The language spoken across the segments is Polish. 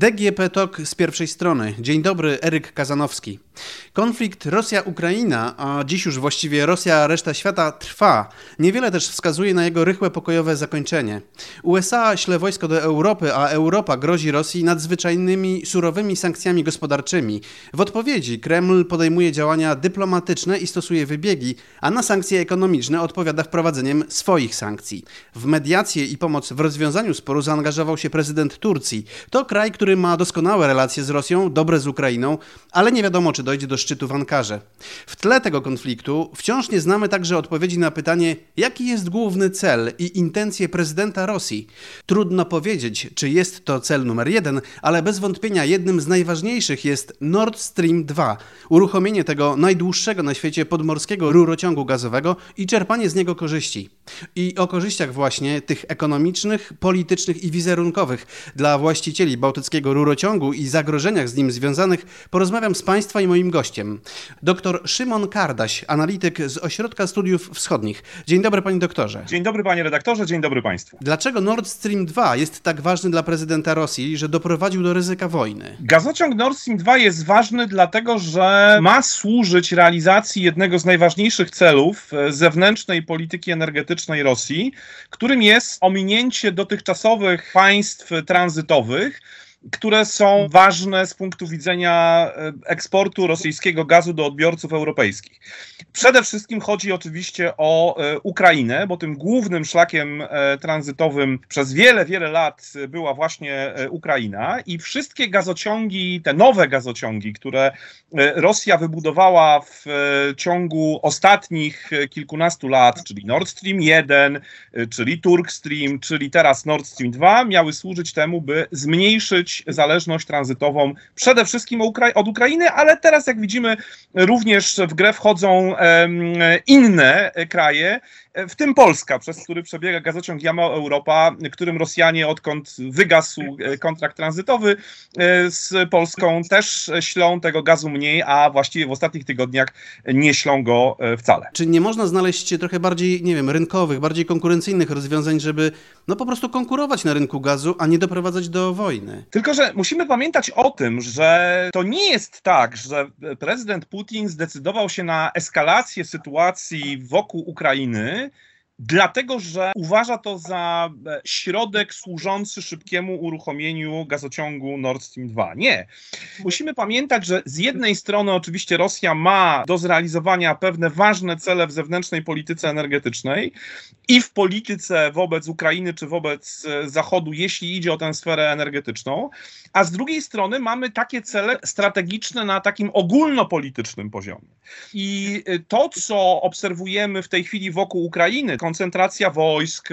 DGP TOK z pierwszej strony. Dzień dobry, Eryk Kazanowski. Konflikt Rosja-Ukraina, a dziś już właściwie Rosja, reszta świata trwa. Niewiele też wskazuje na jego rychłe pokojowe zakończenie. USA śle wojsko do Europy, a Europa grozi Rosji nadzwyczajnymi, surowymi sankcjami gospodarczymi. W odpowiedzi Kreml podejmuje działania dyplomatyczne i stosuje wybiegi, a na sankcje ekonomiczne odpowiada wprowadzeniem swoich sankcji. W mediację i pomoc w rozwiązaniu sporu zaangażował się prezydent Turcji. To kraj, który ma doskonałe relacje z Rosją, dobre z Ukrainą, ale nie wiadomo, czy dojdzie do szczytu w Ankarze. W tle tego konfliktu wciąż nie znamy także odpowiedzi na pytanie, jaki jest główny cel i intencje prezydenta Rosji. Trudno powiedzieć, czy jest to cel numer jeden, ale bez wątpienia jednym z najważniejszych jest Nord Stream 2, uruchomienie tego najdłuższego na świecie podmorskiego rurociągu gazowego i czerpanie z niego korzyści. I o korzyściach właśnie tych ekonomicznych, politycznych i wizerunkowych dla właścicieli bałtyckiego rurociągu i zagrożeniach z nim związanych porozmawiam z Państwa i moim gościem. Dr Szymon Kardaś, analityk z Ośrodka Studiów Wschodnich. Dzień dobry panie doktorze. Dzień dobry panie redaktorze, dzień dobry państwu. Dlaczego Nord Stream 2 jest tak ważny dla prezydenta Rosji, że doprowadził do ryzyka wojny? Gazociąg Nord Stream 2 jest ważny dlatego, że ma służyć realizacji jednego z najważniejszych celów e, zewnętrznej polityki energetycznej Rosji, którym jest ominięcie dotychczasowych państw tranzytowych, które są ważne z punktu widzenia e, eksportu rosyjskiego gazu do odbiorców europejskich. Przede wszystkim chodzi oczywiście o e, Ukrainę, bo tym głównym szlakiem e, tranzytowym przez wiele, wiele lat była właśnie Ukraina i wszystkie gazociągi, te nowe gazociągi, które Rosja wybudowała w ciągu ostatnich kilkunastu lat, czyli Nord Stream 1, czyli Turk Stream, czyli teraz Nord Stream 2, miały służyć temu, by zmniejszyć zależność tranzytową przede wszystkim od Ukrainy, ale teraz, jak widzimy, również w grę wchodzą inne kraje, w tym Polska, przez który przebiega gazociąg Jamał-Europa, którym Rosjanie, odkąd wygasł e, kontrakt tranzytowy e, z Polską, też ślą tego gazu mniej, a właściwie w ostatnich tygodniach nie ślą go e, wcale. Czy nie można znaleźć trochę bardziej, nie wiem, rynkowych, bardziej konkurencyjnych rozwiązań, żeby no po prostu konkurować na rynku gazu, a nie doprowadzać do wojny? Tylko, że musimy pamiętać o tym, że to nie jest tak, że prezydent Putin zdecydował się na eskalację sytuacji wokół Ukrainy, dlatego że uważa to za e, środek służący szybkiemu uruchomieniu gazociągu Nord Stream 2. Nie. Musimy pamiętać, że z jednej strony oczywiście Rosja ma do zrealizowania pewne ważne cele w zewnętrznej polityce energetycznej i w polityce wobec Ukrainy czy wobec e, Zachodu, jeśli idzie o tę sferę energetyczną, a z drugiej strony mamy takie cele strategiczne na takim ogólnopolitycznym poziomie. I e, to, co obserwujemy w tej chwili wokół Ukrainy, koncentracja wojsk,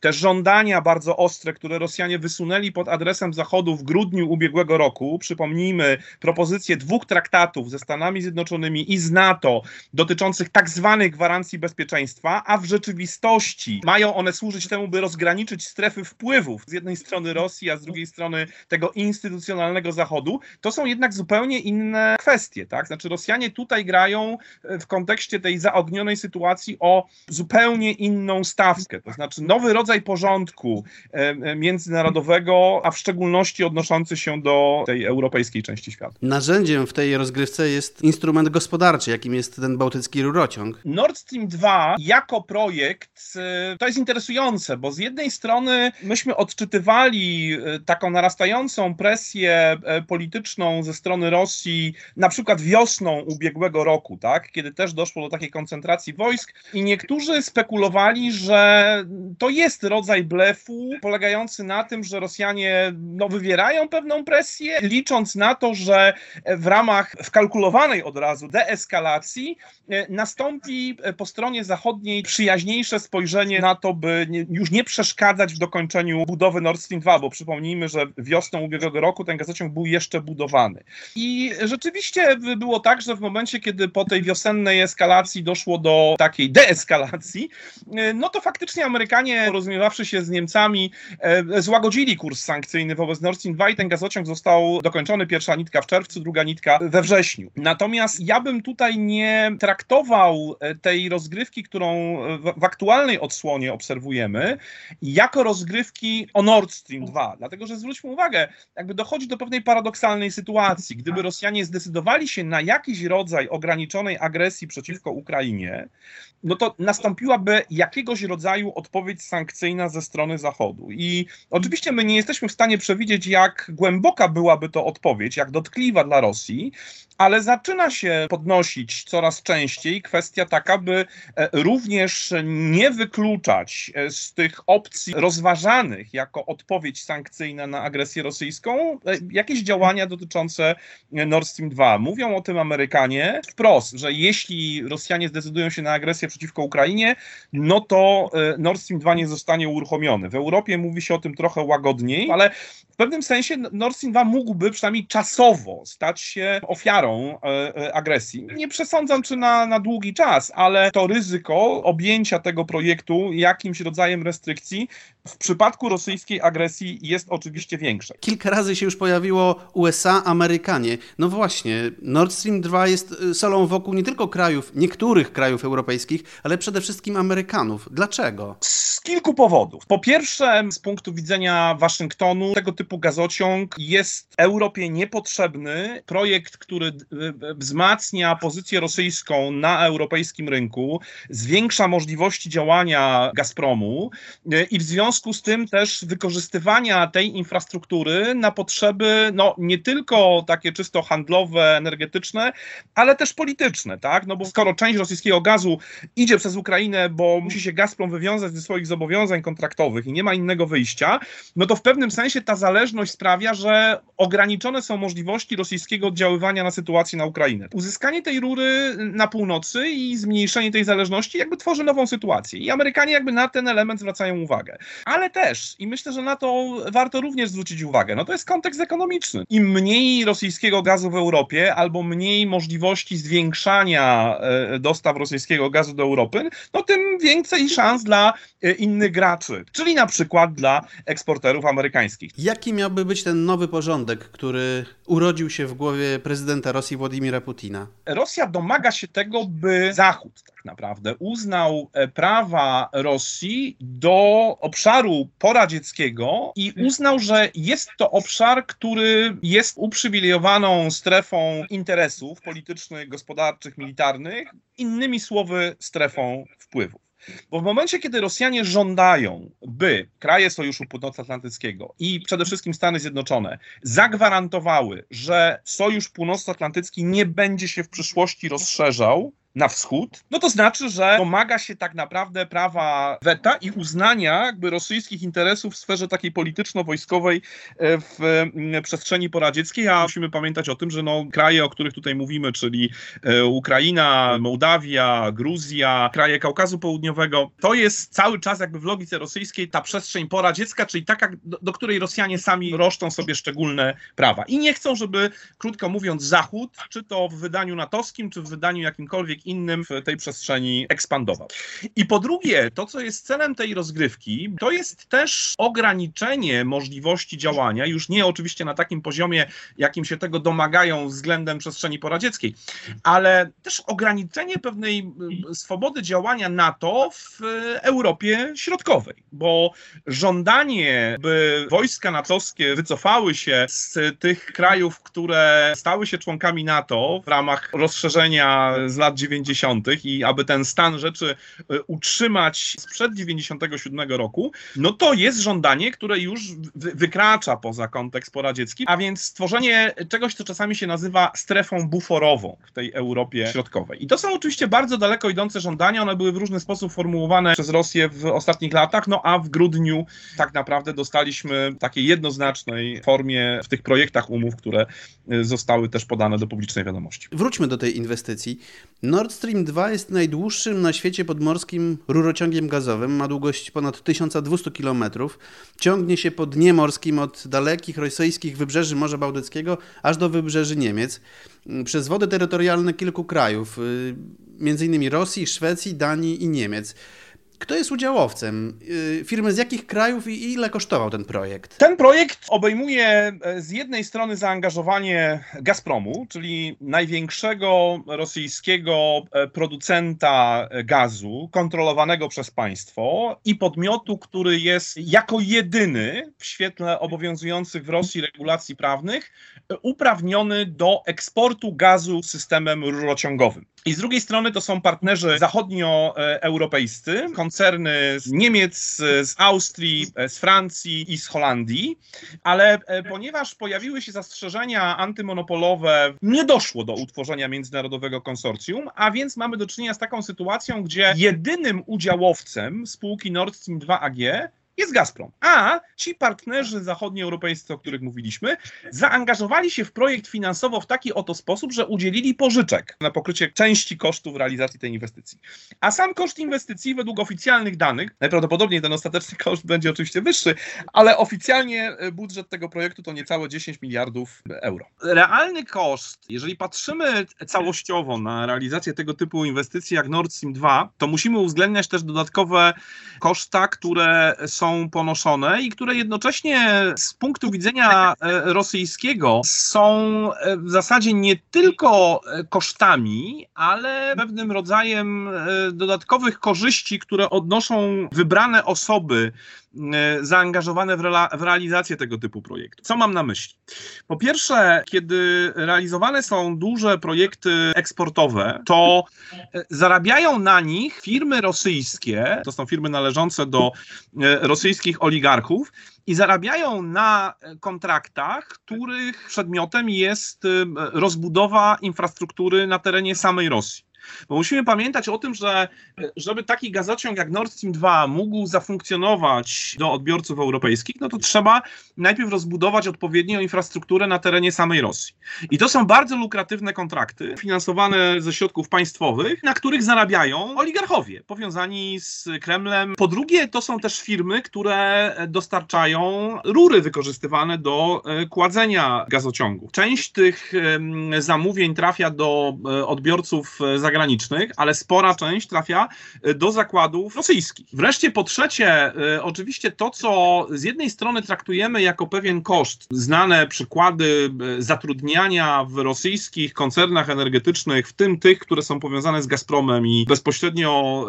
te żądania bardzo ostre, które Rosjanie wysunęli pod adresem Zachodu w grudniu ubiegłego roku. Przypomnijmy propozycję dwóch traktatów ze Stanami Zjednoczonymi i z NATO dotyczących tak zwanych gwarancji bezpieczeństwa, a w rzeczywistości mają one służyć temu, by rozgraniczyć strefy wpływów z jednej strony Rosji, a z drugiej strony tego instytucjonalnego Zachodu. To są jednak zupełnie inne kwestie, tak? Znaczy Rosjanie tutaj grają w kontekście tej zaognionej sytuacji o zupełnie inne inną stawkę, to znaczy nowy rodzaj porządku e, e, międzynarodowego, a w szczególności odnoszący się do tej europejskiej części świata. Narzędziem w tej rozgrywce jest instrument gospodarczy, jakim jest ten bałtycki rurociąg. Nord Stream 2 jako projekt e, to jest interesujące, bo z jednej strony myśmy odczytywali taką narastającą presję polityczną ze strony Rosji, na przykład wiosną ubiegłego roku, tak, kiedy też doszło do takiej koncentracji wojsk i niektórzy spekulowali, że to jest rodzaj blefu polegający na tym, że Rosjanie no, wywierają pewną presję, licząc na to, że w ramach wkalkulowanej od razu deeskalacji e, nastąpi po stronie zachodniej przyjaźniejsze spojrzenie na to, by już nie przeszkadzać w dokończeniu budowy Nord Stream 2, bo przypomnijmy, że wiosną ubiegłego roku ten gazociąg był jeszcze budowany. I rzeczywiście było tak, że w momencie, kiedy po tej wiosennej eskalacji doszło do takiej deeskalacji, no to faktycznie Amerykanie, porozumiewawszy się z Niemcami, złagodzili kurs sankcyjny wobec Nord Stream 2 i ten gazociąg został dokończony. Pierwsza nitka w czerwcu, druga nitka we wrześniu. Natomiast ja bym tutaj nie traktował tej rozgrywki, którą w aktualnej odsłonie obserwujemy, jako rozgrywki o Nord Stream 2. Dlatego, że zwróćmy uwagę, jakby dochodzi do pewnej paradoksalnej sytuacji. Gdyby Rosjanie zdecydowali się na jakiś rodzaj ograniczonej agresji przeciwko Ukrainie, no to nastąpiłaby jakiegoś rodzaju odpowiedź sankcyjna ze strony Zachodu. I oczywiście my nie jesteśmy w stanie przewidzieć, jak głęboka byłaby to odpowiedź, jak dotkliwa dla Rosji, ale zaczyna się podnosić coraz częściej kwestia taka, by e, również nie wykluczać e, z tych opcji rozważanych jako odpowiedź sankcyjna na agresję rosyjską e, jakieś działania dotyczące Nord Stream 2. Mówią o tym Amerykanie wprost, że jeśli Rosjanie zdecydują się na agresję przeciwko Ukrainie, no to Nord Stream 2 nie zostanie uruchomiony. W Europie mówi się o tym trochę łagodniej, ale w pewnym sensie Nord Stream 2 mógłby przynajmniej czasowo stać się ofiarą e, e, agresji. Nie przesądzam, czy na, na długi czas, ale to ryzyko objęcia tego projektu jakimś rodzajem restrykcji w przypadku rosyjskiej agresji jest oczywiście większe. Kilka razy się już pojawiło USA, Amerykanie. No właśnie, Nord Stream 2 jest y, solą wokół nie tylko krajów, niektórych krajów europejskich, ale przede wszystkim Amerykanów. Dlaczego? Z kilku powodów. Po pierwsze, z punktu widzenia Waszyngtonu, tego typu gazociąg jest Europie niepotrzebny. Projekt, który y, y, wzmacnia pozycję rosyjską na europejskim rynku, zwiększa możliwości działania Gazpromu i w związku związku z tym też wykorzystywania tej infrastruktury na potrzeby no, nie tylko takie czysto handlowe, energetyczne, ale też polityczne, tak? No bo skoro część rosyjskiego gazu idzie przez Ukrainę, bo musi się Gazprom wywiązać ze swoich zobowiązań kontraktowych i nie ma innego wyjścia, no to w pewnym sensie ta zależność sprawia, że ograniczone są możliwości rosyjskiego oddziaływania na sytuację na Ukrainę. Uzyskanie tej rury na północy i zmniejszenie tej zależności jakby tworzy nową sytuację. I Amerykanie jakby na ten element zwracają uwagę ale też, i myślę, że na to warto również zwrócić uwagę, no to jest kontekst ekonomiczny. Im mniej rosyjskiego gazu w Europie, albo mniej możliwości zwiększania e, dostaw rosyjskiego gazu do Europy, no tym więcej szans dla e, innych graczy, czyli na przykład dla eksporterów amerykańskich. Jaki miałby być ten nowy porządek, który urodził się w głowie prezydenta Rosji Władimira Putina? Rosja domaga się tego, by Zachód tak naprawdę uznał e, prawa Rosji do obszaru poradzieckiego i uznał, że jest to obszar, który jest uprzywilejowaną strefą interesów politycznych, gospodarczych, militarnych, innymi słowy strefą wpływów. Bo w momencie, kiedy Rosjanie żądają, by kraje Sojuszu Północnoatlantyckiego i przede wszystkim Stany Zjednoczone zagwarantowały, że Sojusz Północnoatlantycki nie będzie się w przyszłości rozszerzał, na wschód, no to znaczy, że domaga się tak naprawdę prawa weta i uznania jakby rosyjskich interesów w sferze takiej polityczno-wojskowej e, w przestrzeni poradzieckiej, a musimy pamiętać o tym, że no, kraje, o których tutaj mówimy, czyli e, Ukraina, Mołdawia, Gruzja, kraje Kaukazu Południowego, to jest cały czas jakby w logice rosyjskiej ta przestrzeń poradziecka, czyli taka, do, do której Rosjanie sami roszczą sobie szczególne prawa. I nie chcą, żeby, krótko mówiąc, Zachód, czy to w wydaniu natowskim, czy w wydaniu jakimkolwiek innym w tej przestrzeni ekspandował. I po drugie, to co jest celem tej rozgrywki, to jest też ograniczenie możliwości działania, już nie oczywiście na takim poziomie, jakim się tego domagają względem przestrzeni poradzieckiej, ale też ograniczenie pewnej swobody działania NATO w Europie Środkowej, bo żądanie, by wojska natowskie wycofały się z tych krajów, które stały się członkami NATO w ramach rozszerzenia z lat 90 90. i aby ten stan rzeczy e, utrzymać sprzed 97 roku, no to jest żądanie, które już wykracza poza kontekst poradziecki, a więc stworzenie czegoś, co czasami się nazywa strefą buforową w tej Europie Środkowej. I to są oczywiście bardzo daleko idące żądania, one były w różny sposób formułowane przez Rosję w ostatnich latach, no a w grudniu tak naprawdę dostaliśmy takiej jednoznacznej formie w tych projektach umów, które e, zostały też podane do publicznej wiadomości. Wróćmy do tej inwestycji. No Nord Stream 2 jest najdłuższym na świecie podmorskim rurociągiem gazowym. Ma długość ponad 1200 km. Ciągnie się po dnie morskim od dalekich rosyjskich wybrzeży Morza Bałtyckiego aż do wybrzeży Niemiec. Przez wody terytorialne kilku krajów, y, m.in. Rosji, Szwecji, Danii i Niemiec. Kto jest udziałowcem? Y, firmy z jakich krajów i ile kosztował ten projekt? Ten projekt obejmuje e, z jednej strony zaangażowanie Gazpromu, czyli największego rosyjskiego e, producenta gazu, kontrolowanego przez państwo i podmiotu, który jest jako jedyny w świetle obowiązujących w Rosji regulacji prawnych e, uprawniony do eksportu gazu systemem rurociągowym. I z drugiej strony to są partnerzy zachodnioeuropejscy, koncerny z Niemiec, z Austrii, z Francji i z Holandii, ale e, ponieważ pojawiły się zastrzeżenia antymonopolowe, nie doszło do utworzenia międzynarodowego konsorcjum, a więc mamy do czynienia z taką sytuacją, gdzie jedynym udziałowcem spółki Nord Stream 2 AG jest Gazprom. A ci partnerzy zachodnioeuropejscy, o których mówiliśmy, zaangażowali się w projekt finansowo w taki oto sposób, że udzielili pożyczek na pokrycie części kosztów realizacji tej inwestycji. A sam koszt inwestycji według oficjalnych danych, najprawdopodobniej ten ostateczny koszt będzie oczywiście wyższy, ale oficjalnie e, budżet tego projektu to niecałe 10 miliardów euro. Realny koszt, jeżeli patrzymy całościowo na realizację tego typu inwestycji jak Nord Stream 2, to musimy uwzględniać też dodatkowe koszta, które są są ponoszone i które jednocześnie z punktu widzenia e, rosyjskiego są e, w zasadzie nie tylko e, kosztami, ale pewnym rodzajem dodatkowych korzyści, które odnoszą wybrane osoby zaangażowane w, w, realizację tego typu projektu. Co mam na myśli? Po pierwsze, kiedy realizowane są duże projekty eksportowe, to zarabiają na nich firmy rosyjskie, to są firmy należące do rosyjskich oligarchów i zarabiają na kontraktach, których przedmiotem jest y, rozbudowa infrastruktury na terenie samej Rosji. Bo musimy pamiętać o tym, że żeby taki gazociąg jak Nord Stream 2 mógł zafunkcjonować do odbiorców europejskich, no to trzeba najpierw rozbudować odpowiednią infrastrukturę na terenie samej Rosji. I to są bardzo lukratywne kontrakty finansowane ze środków państwowych, na których zarabiają oligarchowie powiązani z Kremlem. Po drugie, to są też firmy, które dostarczają rury wykorzystywane do e, kładzenia gazociągów. Część tych zamówień trafia do e, odbiorców zagranicznych, zagranicznych, ale spora część trafia y, do zakładów rosyjskich. Wreszcie po trzecie, y, oczywiście to, co z jednej strony traktujemy jako pewien koszt, znane przykłady y, zatrudniania w rosyjskich koncernach energetycznych, w tym tych, które są powiązane z Gazpromem i bezpośrednio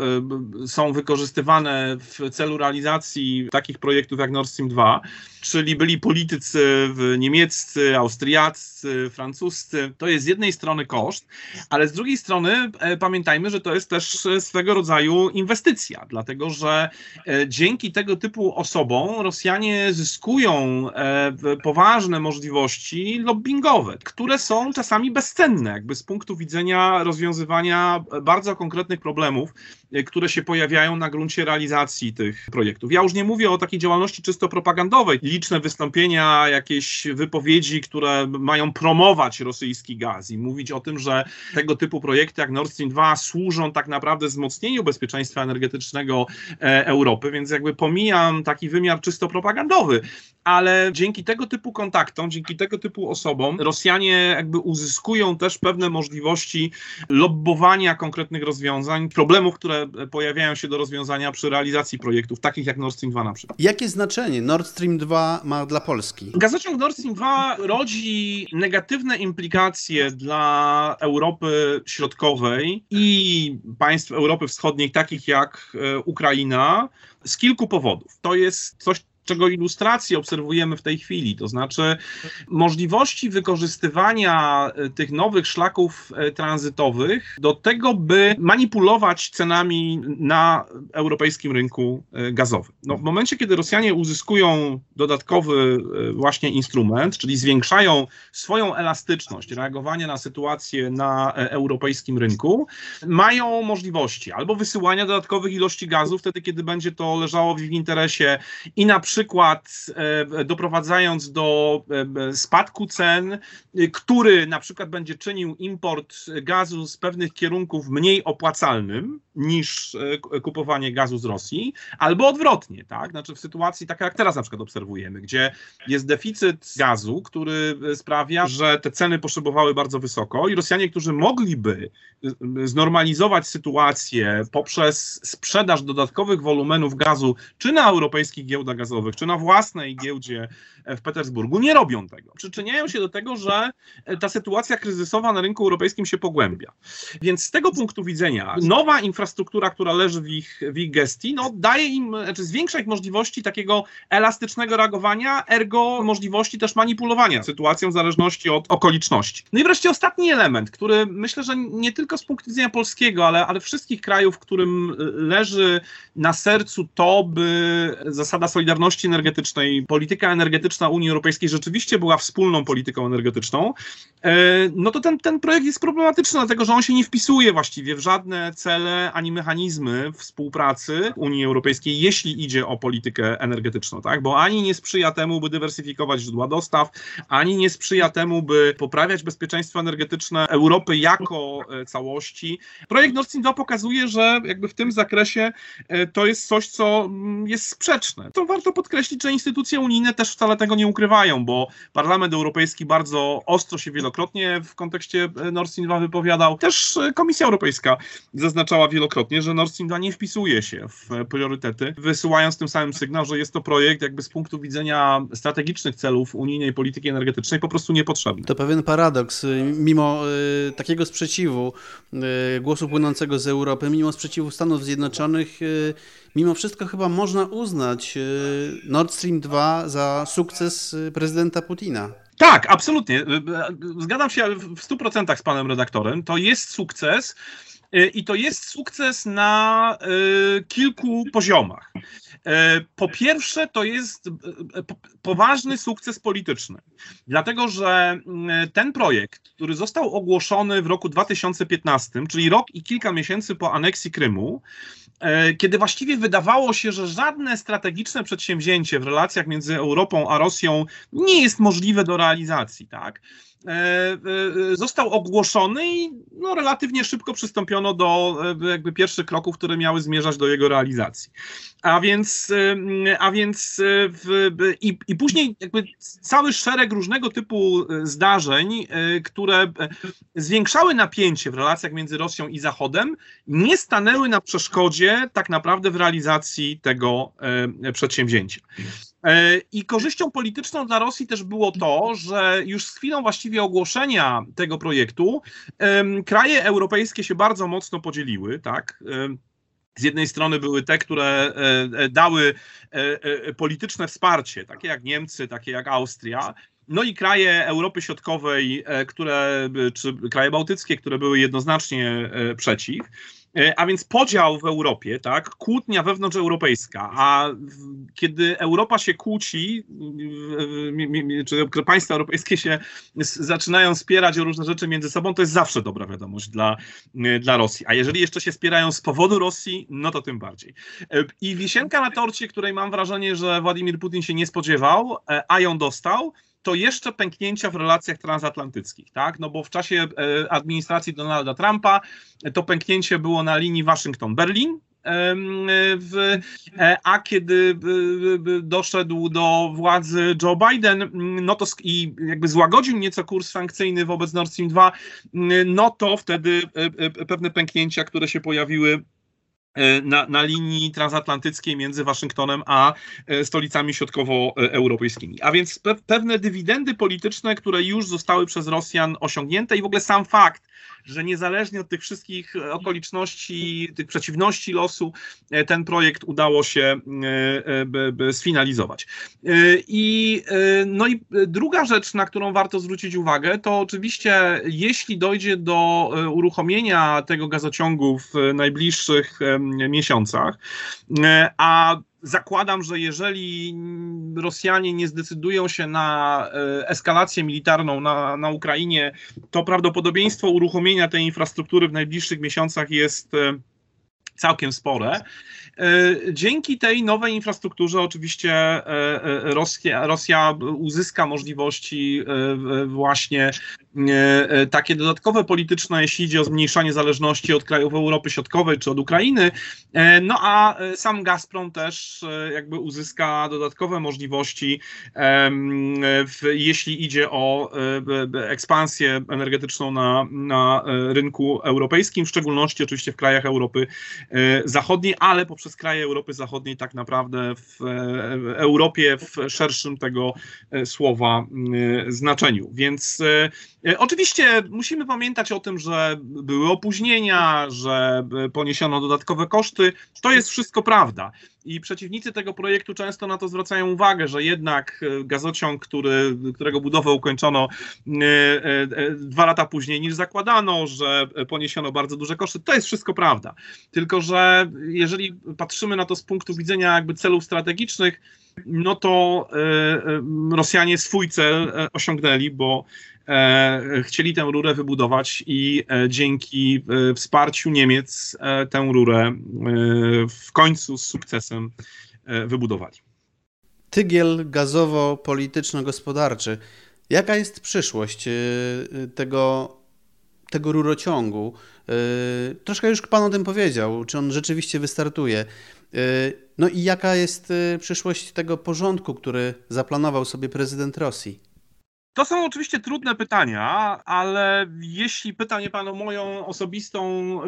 są wykorzystywane w celu realizacji takich projektów jak Nord Stream 2, czyli byli politycy niemieccy, austriaccy, francuscy. To jest z jednej strony koszt, ale z drugiej strony pamiętajmy, że to jest też swego rodzaju inwestycja, dlatego że e, dzięki tego typu osobom Rosjanie zyskują e, poważne możliwości lobbyingowe, które są czasami bezcenne, jakby z punktu widzenia rozwiązywania bardzo konkretnych problemów, które się pojawiają na gruncie realizacji tych projektów. Ja już nie mówię o takiej działalności czysto propagandowej, liczne wystąpienia, jakieś wypowiedzi, które mają promować rosyjski gaz i mówić o tym, że tego typu projekty jak Nord Stream 2 służą tak naprawdę wzmocnieniu bezpieczeństwa energetycznego e, Europy, więc jakby pomijam taki wymiar czysto propagandowy, ale dzięki tego typu kontaktom, dzięki tego typu osobom Rosjanie jakby uzyskują też pewne możliwości lobbowania konkretnych rozwiązań, problemów, które pojawiają się do rozwiązania przy realizacji projektów, takich jak Nord Stream 2 na przykład. Jakie znaczenie Nord Stream 2 ma dla Polski? Gazociąg Nord Stream 2 rodzi negatywne implikacje dla Europy Środkowej i państw Europy Wschodniej, takich jak e, Ukraina, z kilku powodów. To jest coś, czego ilustrację obserwujemy w tej chwili, to znaczy możliwości wykorzystywania e, tych nowych szlaków e, tranzytowych do tego, by manipulować cenami na europejskim rynku e, gazowym. No, w momencie, kiedy Rosjanie uzyskują dodatkowy właśnie instrument, czyli zwiększają swoją elastyczność reagowania na sytuację na europejskim rynku, mają możliwości albo wysyłania dodatkowych ilości gazu wtedy, kiedy będzie to leżało w ich interesie i na przykład przykład doprowadzając do spadku cen, który na przykład będzie czynił import gazu z pewnych kierunków mniej opłacalnym niż kupowanie gazu z Rosji, albo odwrotnie, tak? Znaczy w sytuacji taka jak teraz na przykład obserwujemy, gdzie jest deficyt gazu, który sprawia, że te ceny potrzebowały bardzo wysoko i Rosjanie, którzy mogliby znormalizować sytuację poprzez sprzedaż dodatkowych wolumenów gazu, czy na europejskich giełdach gazowych, czy na własnej giełdzie w Petersburgu, nie robią tego. Przyczyniają się do tego, że ta sytuacja kryzysowa na rynku europejskim się pogłębia. Więc z tego punktu widzenia nowa infrastruktura, która leży w ich, w ich gestii, no, daje im, znaczy zwiększa ich możliwości takiego elastycznego reagowania, ergo możliwości też manipulowania sytuacją w zależności od okoliczności. No i wreszcie ostatni element, który myślę, że nie tylko z punktu widzenia polskiego, ale, ale wszystkich krajów, którym leży na sercu to, by zasada solidarności energetycznej, polityka energetyczna Unii Europejskiej rzeczywiście była wspólną polityką energetyczną, e, no to ten, ten projekt jest problematyczny, dlatego że on się nie wpisuje właściwie w żadne cele ani mechanizmy współpracy Unii Europejskiej, jeśli idzie o politykę energetyczną, tak? Bo ani nie sprzyja temu, by dywersyfikować źródła dostaw, ani nie sprzyja temu, by poprawiać bezpieczeństwo energetyczne Europy jako e, całości. Projekt Nord Stream 2 pokazuje, że jakby w tym zakresie e, to jest coś, co mm, jest sprzeczne. To warto podkreślić, że instytucje unijne też wcale tego nie ukrywają, bo Parlament Europejski bardzo ostro się wielokrotnie w kontekście e, Nord Stream 2 wypowiadał. Też Komisja Europejska zaznaczała wielokrotnie, że Nord Stream 2 nie wpisuje się w priorytety, wysyłając tym samym sygnał, że jest to projekt jakby z punktu widzenia strategicznych celów unijnej polityki energetycznej po prostu niepotrzebny. To pewien paradoks. Mimo y, takiego sprzeciwu, y, głosu płynącego z Europy, mimo sprzeciwu Stanów Zjednoczonych, y, mimo wszystko chyba można uznać Nord Stream 2 za sukces prezydenta Putina. Tak, absolutnie. Zgadzam się w 100% z panem redaktorem. To jest sukces. I to jest sukces na kilku poziomach. E, po pierwsze, to jest e, e, poważny sukces polityczny, dlatego że ten projekt, który został ogłoszony w roku 2015, czyli rok i kilka miesięcy po aneksji Krymu, kiedy właściwie wydawało się, że żadne strategiczne przedsięwzięcie w relacjach między Europą a Rosją nie jest możliwe do realizacji, tak? E, e, został ogłoszony i no, relatywnie szybko przystąpiono do e, jakby pierwszych kroków, które miały zmierzać do jego realizacji. A więc, a więc w, i, i później jakby cały szereg różnego typu zdarzeń, które zwiększały napięcie w relacjach między Rosją i Zachodem, nie stanęły na przeszkodzie tak naprawdę w realizacji tego przedsięwzięcia. E, I korzyścią polityczną dla Rosji też było to, że już z chwilą właściwie ogłoszenia tego projektu kraje europejskie się bardzo mocno podzieliły, tak? Z jednej strony były te, które e, e, dały polityczne wsparcie, takie jak Niemcy, takie jak Austria, no i kraje Europy Środkowej, które, czy kraje bałtyckie, które były jednoznacznie przeciw. E, a więc podział w Europie, tak, kłótnia wewnątrzeuropejska, a kiedy Europa się kłóci, czy państwa europejskie się zaczynają spierać o różne rzeczy między sobą, to jest zawsze dobra wiadomość dla, e, dla Rosji. A jeżeli jeszcze się spierają z powodu Rosji, no to tym bardziej. E, I wisienka na torcie, której mam wrażenie, że Władimir Putin się nie spodziewał, a ją dostał, to jeszcze pęknięcia w relacjach transatlantyckich, tak? No bo w czasie e, administracji Donalda Trumpa to pęknięcie było na linii Waszyngton-Berlin, w, e, a kiedy doszedł do władzy Joe Biden, no to i jakby złagodził nieco kurs sankcyjny wobec Nord Stream 2, no to wtedy e, pewne pęknięcia, które się pojawiły E, na, na linii transatlantyckiej między Waszyngtonem a e, stolicami środkowoeuropejskimi. A więc pe pewne dywidendy polityczne, które już zostały przez Rosjan osiągnięte i w ogóle sam fakt, że niezależnie od tych wszystkich okoliczności, tych przeciwności losu, e, ten projekt udało się sfinalizować. I, no i druga rzecz, na którą warto zwrócić uwagę, to oczywiście jeśli dojdzie do uruchomienia tego gazociągu w najbliższych miesiącach. E, a zakładam, że jeżeli Rosjanie nie zdecydują się na e, eskalację militarną na, na Ukrainie, to prawdopodobieństwo uruchomienia tej infrastruktury w najbliższych miesiącach jest e, całkiem spore. Dzięki tej nowej infrastrukturze oczywiście Rosja, Rosja uzyska możliwości właśnie takie dodatkowe polityczne, jeśli idzie o zmniejszanie zależności od krajów Europy Środkowej czy od Ukrainy. No a sam Gazprom też jakby uzyska dodatkowe możliwości, jeśli idzie o ekspansję energetyczną na, na rynku europejskim, w szczególności oczywiście w krajach Europy Zachodniej, ale poprzez kraje Europy Zachodniej tak naprawdę w Europie w szerszym tego słowa znaczeniu. Więc oczywiście musimy pamiętać o tym, że były opóźnienia, że poniesiono dodatkowe koszty. To jest wszystko prawda. I przeciwnicy tego projektu często na to zwracają uwagę, że jednak e, gazociąg, który, którego budowę ukończono e, e, dwa lata później niż zakładano, że poniesiono bardzo duże koszty, to jest wszystko prawda. Tylko, że jeżeli patrzymy na to z punktu widzenia jakby celów strategicznych, no to Rosjanie swój cel osiągnęli, bo chcieli tę rurę wybudować i dzięki wsparciu Niemiec tę rurę w końcu z sukcesem wybudowali. Tygiel gazowo-polityczno-gospodarczy. Jaka jest przyszłość tego, tego rurociągu? Troszkę już Pan o tym powiedział, czy on rzeczywiście wystartuje. No i jaka jest przyszłość tego porządku, który zaplanował sobie prezydent Rosji? To są oczywiście trudne pytania, ale jeśli pyta mnie Pan o moją osobistą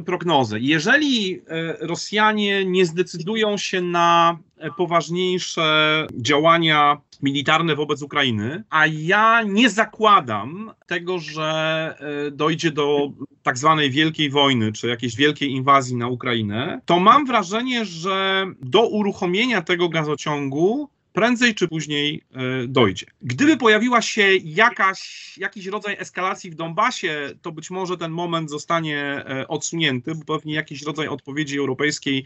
prognozę, jeżeli e, Rosjanie nie zdecydują się na poważniejsze działania militarne wobec Ukrainy, a ja nie zakładam tego, że e, dojdzie do tak zwanej wielkiej wojny, czy jakiejś wielkiej inwazji na Ukrainę, to mam wrażenie, że do uruchomienia tego gazociągu prędzej czy później e, dojdzie. Gdyby pojawiła się jakaś, jakiś rodzaj eskalacji w Donbasie, to być może ten moment zostanie e, odsunięty, bo pewnie jakiś rodzaj odpowiedzi europejskiej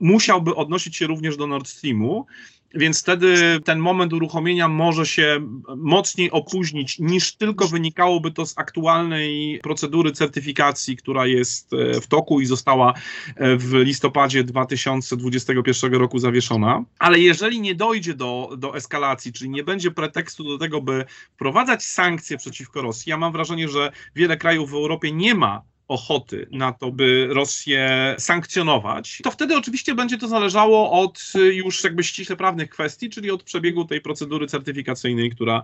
musiałby odnosić się również do Nord Streamu. Więc wtedy ten moment uruchomienia może się mocniej opóźnić niż tylko wynikałoby to z aktualnej procedury certyfikacji, która jest e, w toku i została e, w listopadzie 2021 roku zawieszona. Ale jeżeli nie dojdzie do, do eskalacji, czyli nie będzie pretekstu do tego, by wprowadzać sankcje przeciwko Rosji, ja mam wrażenie, że wiele krajów w Europie nie ma ochoty na to, by Rosję sankcjonować, to wtedy oczywiście będzie to zależało od już jakby ściśle prawnych kwestii, czyli od przebiegu tej procedury certyfikacyjnej, która,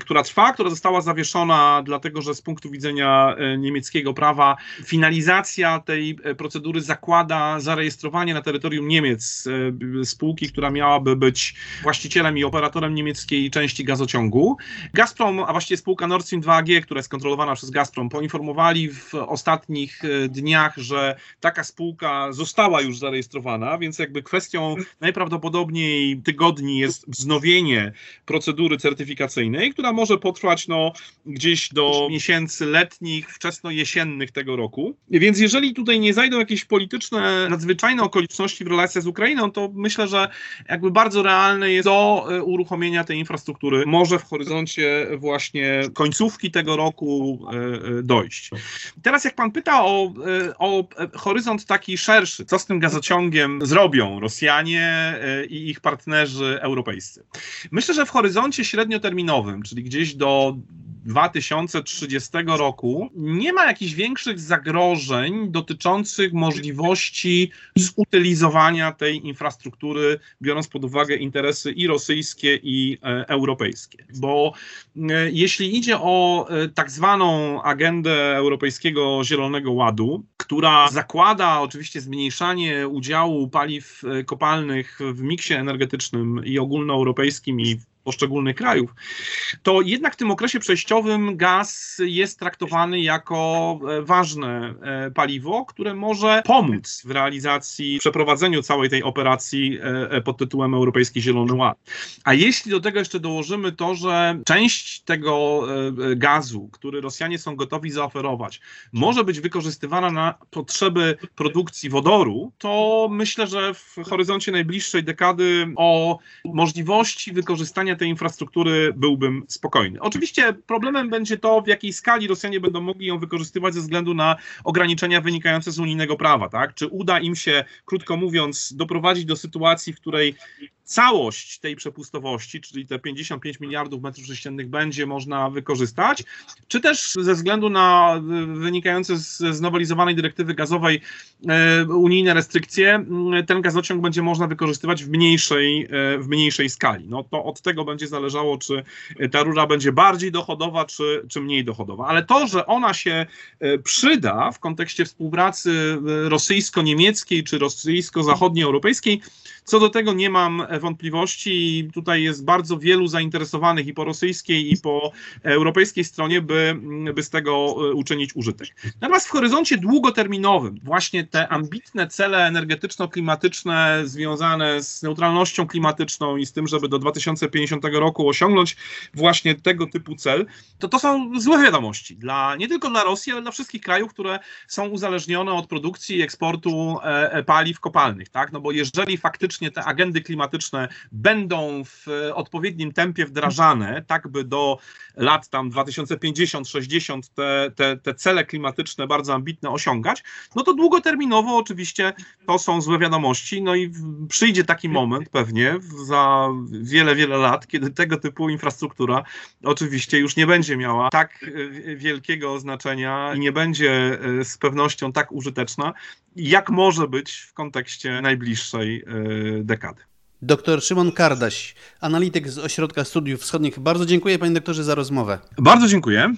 która trwa, która została zawieszona, dlatego że z punktu widzenia e, niemieckiego prawa finalizacja tej procedury zakłada zarejestrowanie na terytorium Niemiec spółki, która miałaby być właścicielem i operatorem niemieckiej części gazociągu. Gazprom, a właściwie spółka Nord Stream 2AG, która jest kontrolowana przez Gazprom, poinformowali w ostatnim ostatnich e, dniach, że taka spółka została już zarejestrowana, więc jakby kwestią najprawdopodobniej tygodni jest wznowienie procedury certyfikacyjnej, która może potrwać no, gdzieś do miesięcy letnich, wczesno-jesiennych tego roku. Więc jeżeli tutaj nie zajdą jakieś polityczne, nadzwyczajne okoliczności w relacjach z Ukrainą, to myślę, że jakby bardzo realne jest do e, uruchomienia tej infrastruktury może w horyzoncie właśnie końcówki tego roku e, dojść. Teraz jak pan pyta o, e, o horyzont taki szerszy. Co z tym gazociągiem zrobią Rosjanie e, i ich partnerzy europejscy? Myślę, że w horyzoncie średnioterminowym, czyli gdzieś do 2030 roku nie ma jakichś większych zagrożeń dotyczących możliwości zutylizowania tej infrastruktury, biorąc pod uwagę interesy i rosyjskie, i e, europejskie. Bo e, jeśli idzie o e, tak zwaną agendę Europejskiego Zielonego Ładu, która zakłada oczywiście zmniejszanie udziału paliw kopalnych w miksie energetycznym i ogólnoeuropejskim i poszczególnych krajów, to jednak w tym okresie przejściowym gaz jest traktowany jako e, ważne e, paliwo, które może pomóc w realizacji, przeprowadzeniu całej tej operacji e, pod tytułem Europejski Zielony Ład. A jeśli do tego jeszcze dołożymy to, że część tego gazu, który Rosjanie są gotowi zaoferować, może być wykorzystywana na potrzeby produkcji wodoru, to myślę, że w horyzoncie najbliższej dekady o możliwości wykorzystania tej infrastruktury byłbym spokojny. Oczywiście problemem będzie to, w jakiej skali Rosjanie będą mogli ją wykorzystywać ze względu na ograniczenia wynikające z unijnego prawa. Tak? Czy uda im się, krótko mówiąc, doprowadzić do sytuacji, w której całość tej przepustowości, czyli te 55 miliardów metrów sześciennych będzie można wykorzystać, czy też ze względu na wynikające z znowelizowanej dyrektywy gazowej e, unijne restrykcje, ten gazociąg będzie można wykorzystywać w mniejszej, w mniejszej skali. No to od tego będzie zależało, czy ta rura będzie bardziej dochodowa, czy, czy mniej dochodowa. Ale to, że ona się przyda w kontekście współpracy rosyjsko-niemieckiej czy rosyjsko-zachodniej europejskiej, co do tego nie mam wątpliwości i tutaj jest bardzo wielu zainteresowanych i po rosyjskiej, i po europejskiej stronie, by, by z tego e, uczynić użytek. Natomiast w horyzoncie długoterminowym właśnie te ambitne cele energetyczno-klimatyczne związane z neutralnością klimatyczną i z tym, żeby do 2050 roku osiągnąć właśnie tego typu cel, to to są złe wiadomości dla, nie tylko dla Rosji, ale dla wszystkich krajów, które są uzależnione od produkcji i eksportu e, e, paliw kopalnych, tak? No bo jeżeli faktycznie te agendy klimatyczne będą w odpowiednim tempie wdrażane, tak by do lat tam 2050-60 te, te, te cele klimatyczne bardzo ambitne osiągać, no to długoterminowo oczywiście to są złe wiadomości, no i przyjdzie taki moment pewnie za wiele, wiele lat, kiedy tego typu infrastruktura oczywiście już nie będzie miała tak e, wielkiego znaczenia i nie będzie e, z pewnością tak użyteczna, jak może być w kontekście najbliższej e, dekady. Doktor Szymon Kardaś, analityk z Ośrodka Studiów Wschodnich. Bardzo dziękuję panie doktorze za rozmowę. Bardzo dziękuję.